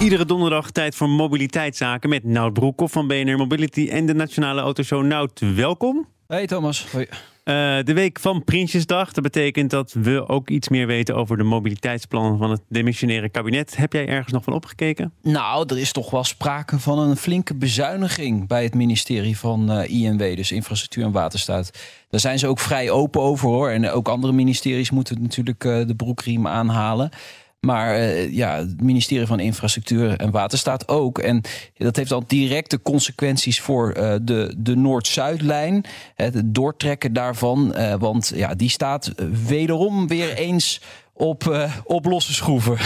Iedere donderdag tijd voor mobiliteitszaken met Nout Broekhoff van BNR Mobility en de Nationale Autoshow. Nout, welkom. Hey Thomas. Hoi. Uh, de week van Prinsjesdag. Dat betekent dat we ook iets meer weten over de mobiliteitsplannen van het demissionaire kabinet. Heb jij ergens nog van opgekeken? Nou, er is toch wel sprake van een flinke bezuiniging bij het ministerie van uh, INW, dus Infrastructuur en Waterstaat. Daar zijn ze ook vrij open over hoor. En ook andere ministeries moeten natuurlijk uh, de broekriem aanhalen. Maar uh, ja, het ministerie van Infrastructuur en Waterstaat ook. En dat heeft al directe consequenties voor uh, de, de Noord-Zuidlijn. Het doortrekken daarvan. Uh, want ja, die staat wederom weer eens op, uh, op losse schroeven.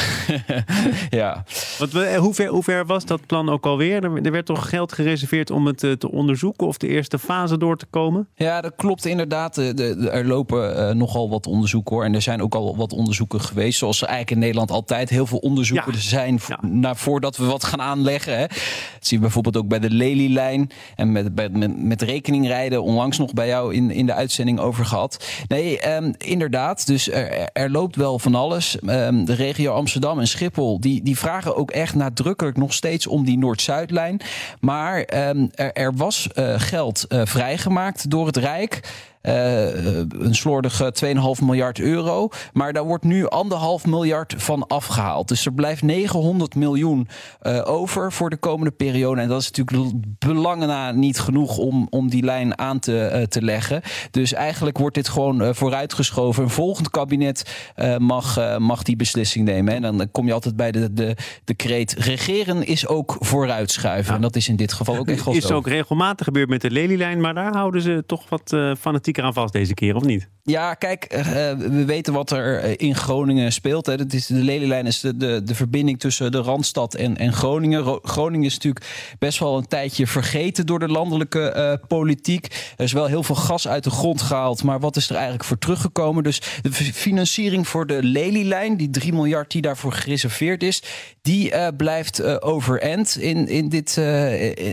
ja. Wat, hoe, ver, hoe ver was dat plan ook alweer? Er, er werd toch geld gereserveerd om het uh, te onderzoeken of de eerste fase door te komen? Ja, dat klopt inderdaad. De, de, er lopen uh, nogal wat onderzoeken hoor. En er zijn ook al wat onderzoeken geweest. Zoals er eigenlijk in Nederland altijd heel veel onderzoeken ja. zijn ja. naar, voordat we wat gaan aanleggen. Hè. Dat zien we bijvoorbeeld ook bij de Lelylijn en met, bij, met, met rekeningrijden. Onlangs nog bij jou in, in de uitzending over gehad. Nee, um, inderdaad. Dus er, er loopt wel van alles. Um, de regio Amsterdam en Schiphol die, die vragen ook echt nadrukkelijk nog steeds om die Noord-Zuidlijn. Maar um, er, was uh, geld uh, vrijgemaakt door het Rijk. Uh, een slordige 2,5 miljard euro. Maar daar wordt nu anderhalf miljard van afgehaald. Dus er blijft 900 miljoen uh, over voor de komende periode. En dat is natuurlijk belangen na niet genoeg om, om die lijn aan te, uh, te leggen. Dus eigenlijk wordt dit gewoon vooruitgeschoven. Een volgend kabinet mag, mag die beslissing nemen. En dan kom je altijd bij de, de, de kreet. Regeren is ook vooruitschuiven. Ja. En dat is in dit geval ook echt Is ook regelmatig gebeurd met de Lelylijn. Maar daar houden ze toch wat fanatiek aan vast deze keer, of niet? Ja, kijk, uh, we weten wat er in Groningen speelt. Hè. Dat is, de Lelylijn is de, de, de verbinding tussen de Randstad en, en Groningen. Ro Groningen is natuurlijk best wel een tijdje vergeten door de landelijke uh, politiek. Er is wel heel veel gas uit de grond gehaald, maar wat is er eigenlijk voor teruggekomen? Dus de financiering voor de Lelylijn, die 3 miljard die daarvoor gereserveerd is, die blijft overend in, in, dit,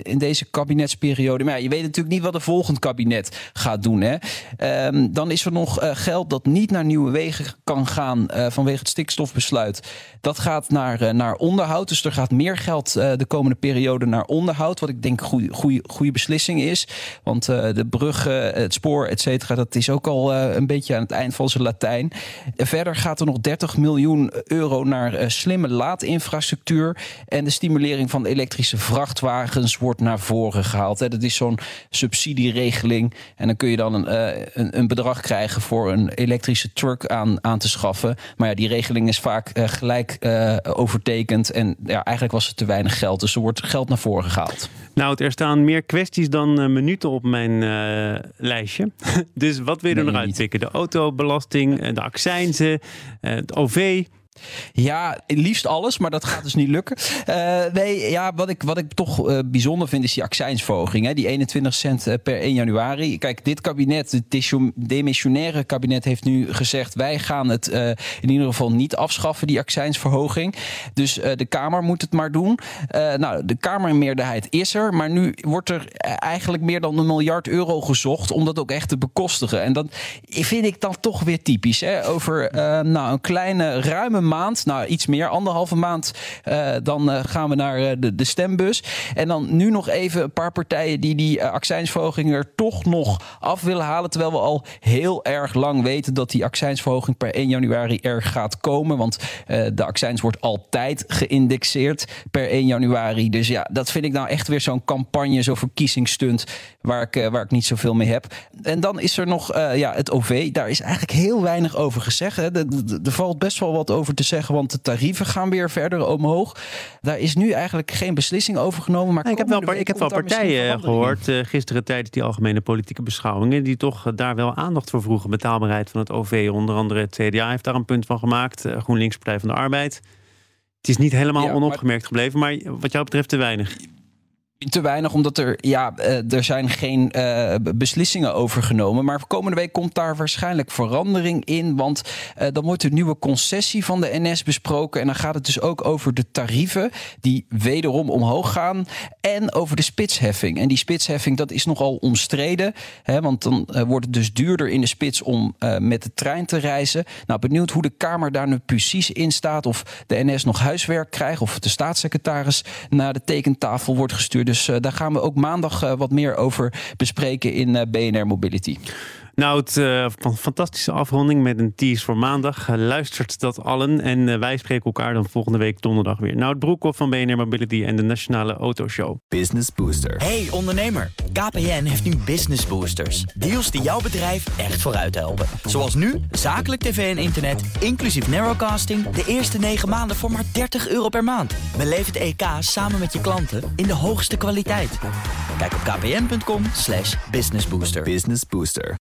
in deze kabinetsperiode. Maar ja, je weet natuurlijk niet wat een volgend kabinet gaat doen. Hè. Um, dan is er nog uh, geld dat niet naar nieuwe wegen kan gaan uh, vanwege het stikstofbesluit. Dat gaat naar, uh, naar onderhoud. Dus er gaat meer geld de komende periode naar onderhoud. Wat ik denk een goede beslissing is. Want de brug, het spoor, et cetera, dat is ook al een beetje aan het eind van zijn Latijn. verder gaat er nog 30 miljoen euro naar slimme laadinfrastructuur. En de stimulering van elektrische vrachtwagens wordt naar voren gehaald. Hè. Dat is zo'n subsidieregeling. En dan kun je dan een, een, een, bedrag krijgen voor een elektrische truck aan, aan te schaffen. Maar ja, die regeling is vaak uh, gelijk uh, overtekend. En ja, eigenlijk was het te weinig geld. Dus er wordt geld naar voren gehaald. Nou, er staan meer kwesties dan minuten op mijn lijstje. dus wat wil je er nog uitpikken? De autobelasting, de accijnzen, het OV... Ja, liefst alles, maar dat gaat dus niet lukken. Uh, nee, ja, wat ik, wat ik toch uh, bijzonder vind is die accijnsverhoging. Hè? Die 21 cent per 1 januari. Kijk, dit kabinet, het demissionaire kabinet, heeft nu gezegd... wij gaan het in ieder geval niet afschaffen, die accijnsverhoging. Dus de Kamer moet het maar doen. nou, de Kamermeerderheid is er, maar nu wordt er eigenlijk meer dan een miljard euro gezocht... om dat ook echt te bekostigen. En dat vind ik dan toch weer typisch. Hè? Over nou, een kleine, ruime maand, nou iets meer, anderhalve maand, uh, dan uh, gaan we naar uh, de, de, stembus. En dan nu nog even een paar partijen die die accijnsverhoging er toch nog af willen halen. Terwijl we al heel erg lang weten dat die accijnsverhoging per 1 januari er gaat komen. Want de accijns wordt altijd geïndexeerd per 1 januari. Dus ja, dat vind ik nou echt weer zo'n campagne, zo'n verkiezingsstunt waar ik, waar ik niet zoveel mee heb. En dan is er nog ja, het OV. Daar is eigenlijk heel weinig over gezegd. Er valt best wel wat over te zeggen, want de tarieven gaan weer verder omhoog. Daar is nu eigenlijk geen beslissing over genomen. Maar ik heb wel, ik heb wel partijen gehoord uh, gisteren tijdens die algemene politieke beschouwingen, die toch uh, daar wel aandacht voor vroegen. Betaalbaarheid van het OV, onder andere het CDA heeft daar een punt van gemaakt. Uh, GroenLinks Partij van de Arbeid. Het is niet helemaal ja, onopgemerkt maar... gebleven, maar wat jou betreft te weinig. Te weinig, omdat er, ja, uh, er zijn geen uh, beslissingen over genomen. Maar komende week komt daar waarschijnlijk verandering in. Want uh, dan wordt de nieuwe concessie van de NS besproken. En dan gaat het dus ook over de tarieven die wederom omhoog gaan. En over de spitsheffing. En die spitsheffing, dat is nogal omstreden. Hè, want dan wordt het dus duurder in de spits om met de trein te reizen. Nou, benieuwd hoe de Kamer daar nu precies in staat. Of de NS nog huiswerk krijgt. Of de staatssecretaris naar de tekentafel wordt gestuurd. Dus uh, daar gaan we ook maandag uh, wat meer over bespreken in uh, BNR Mobility. Nou, het uh, fantastische afronding met een tease voor maandag. luistert dat allen. En uh, wij spreken elkaar dan volgende week donderdag weer. Nou, het Broekhoff van BNR Mobility en de Nationale Autoshow. Business Booster. Hey ondernemer, KPN heeft nu Business Boosters. Deals die jouw bedrijf echt vooruit helpen. Zoals nu, zakelijk tv en internet, inclusief narrowcasting... de eerste 9 maanden voor maar 30 euro per maand. Beleef het EK samen met je klanten in de hoogste kwaliteit. Kijk op kpn.com businessbooster. Business Booster.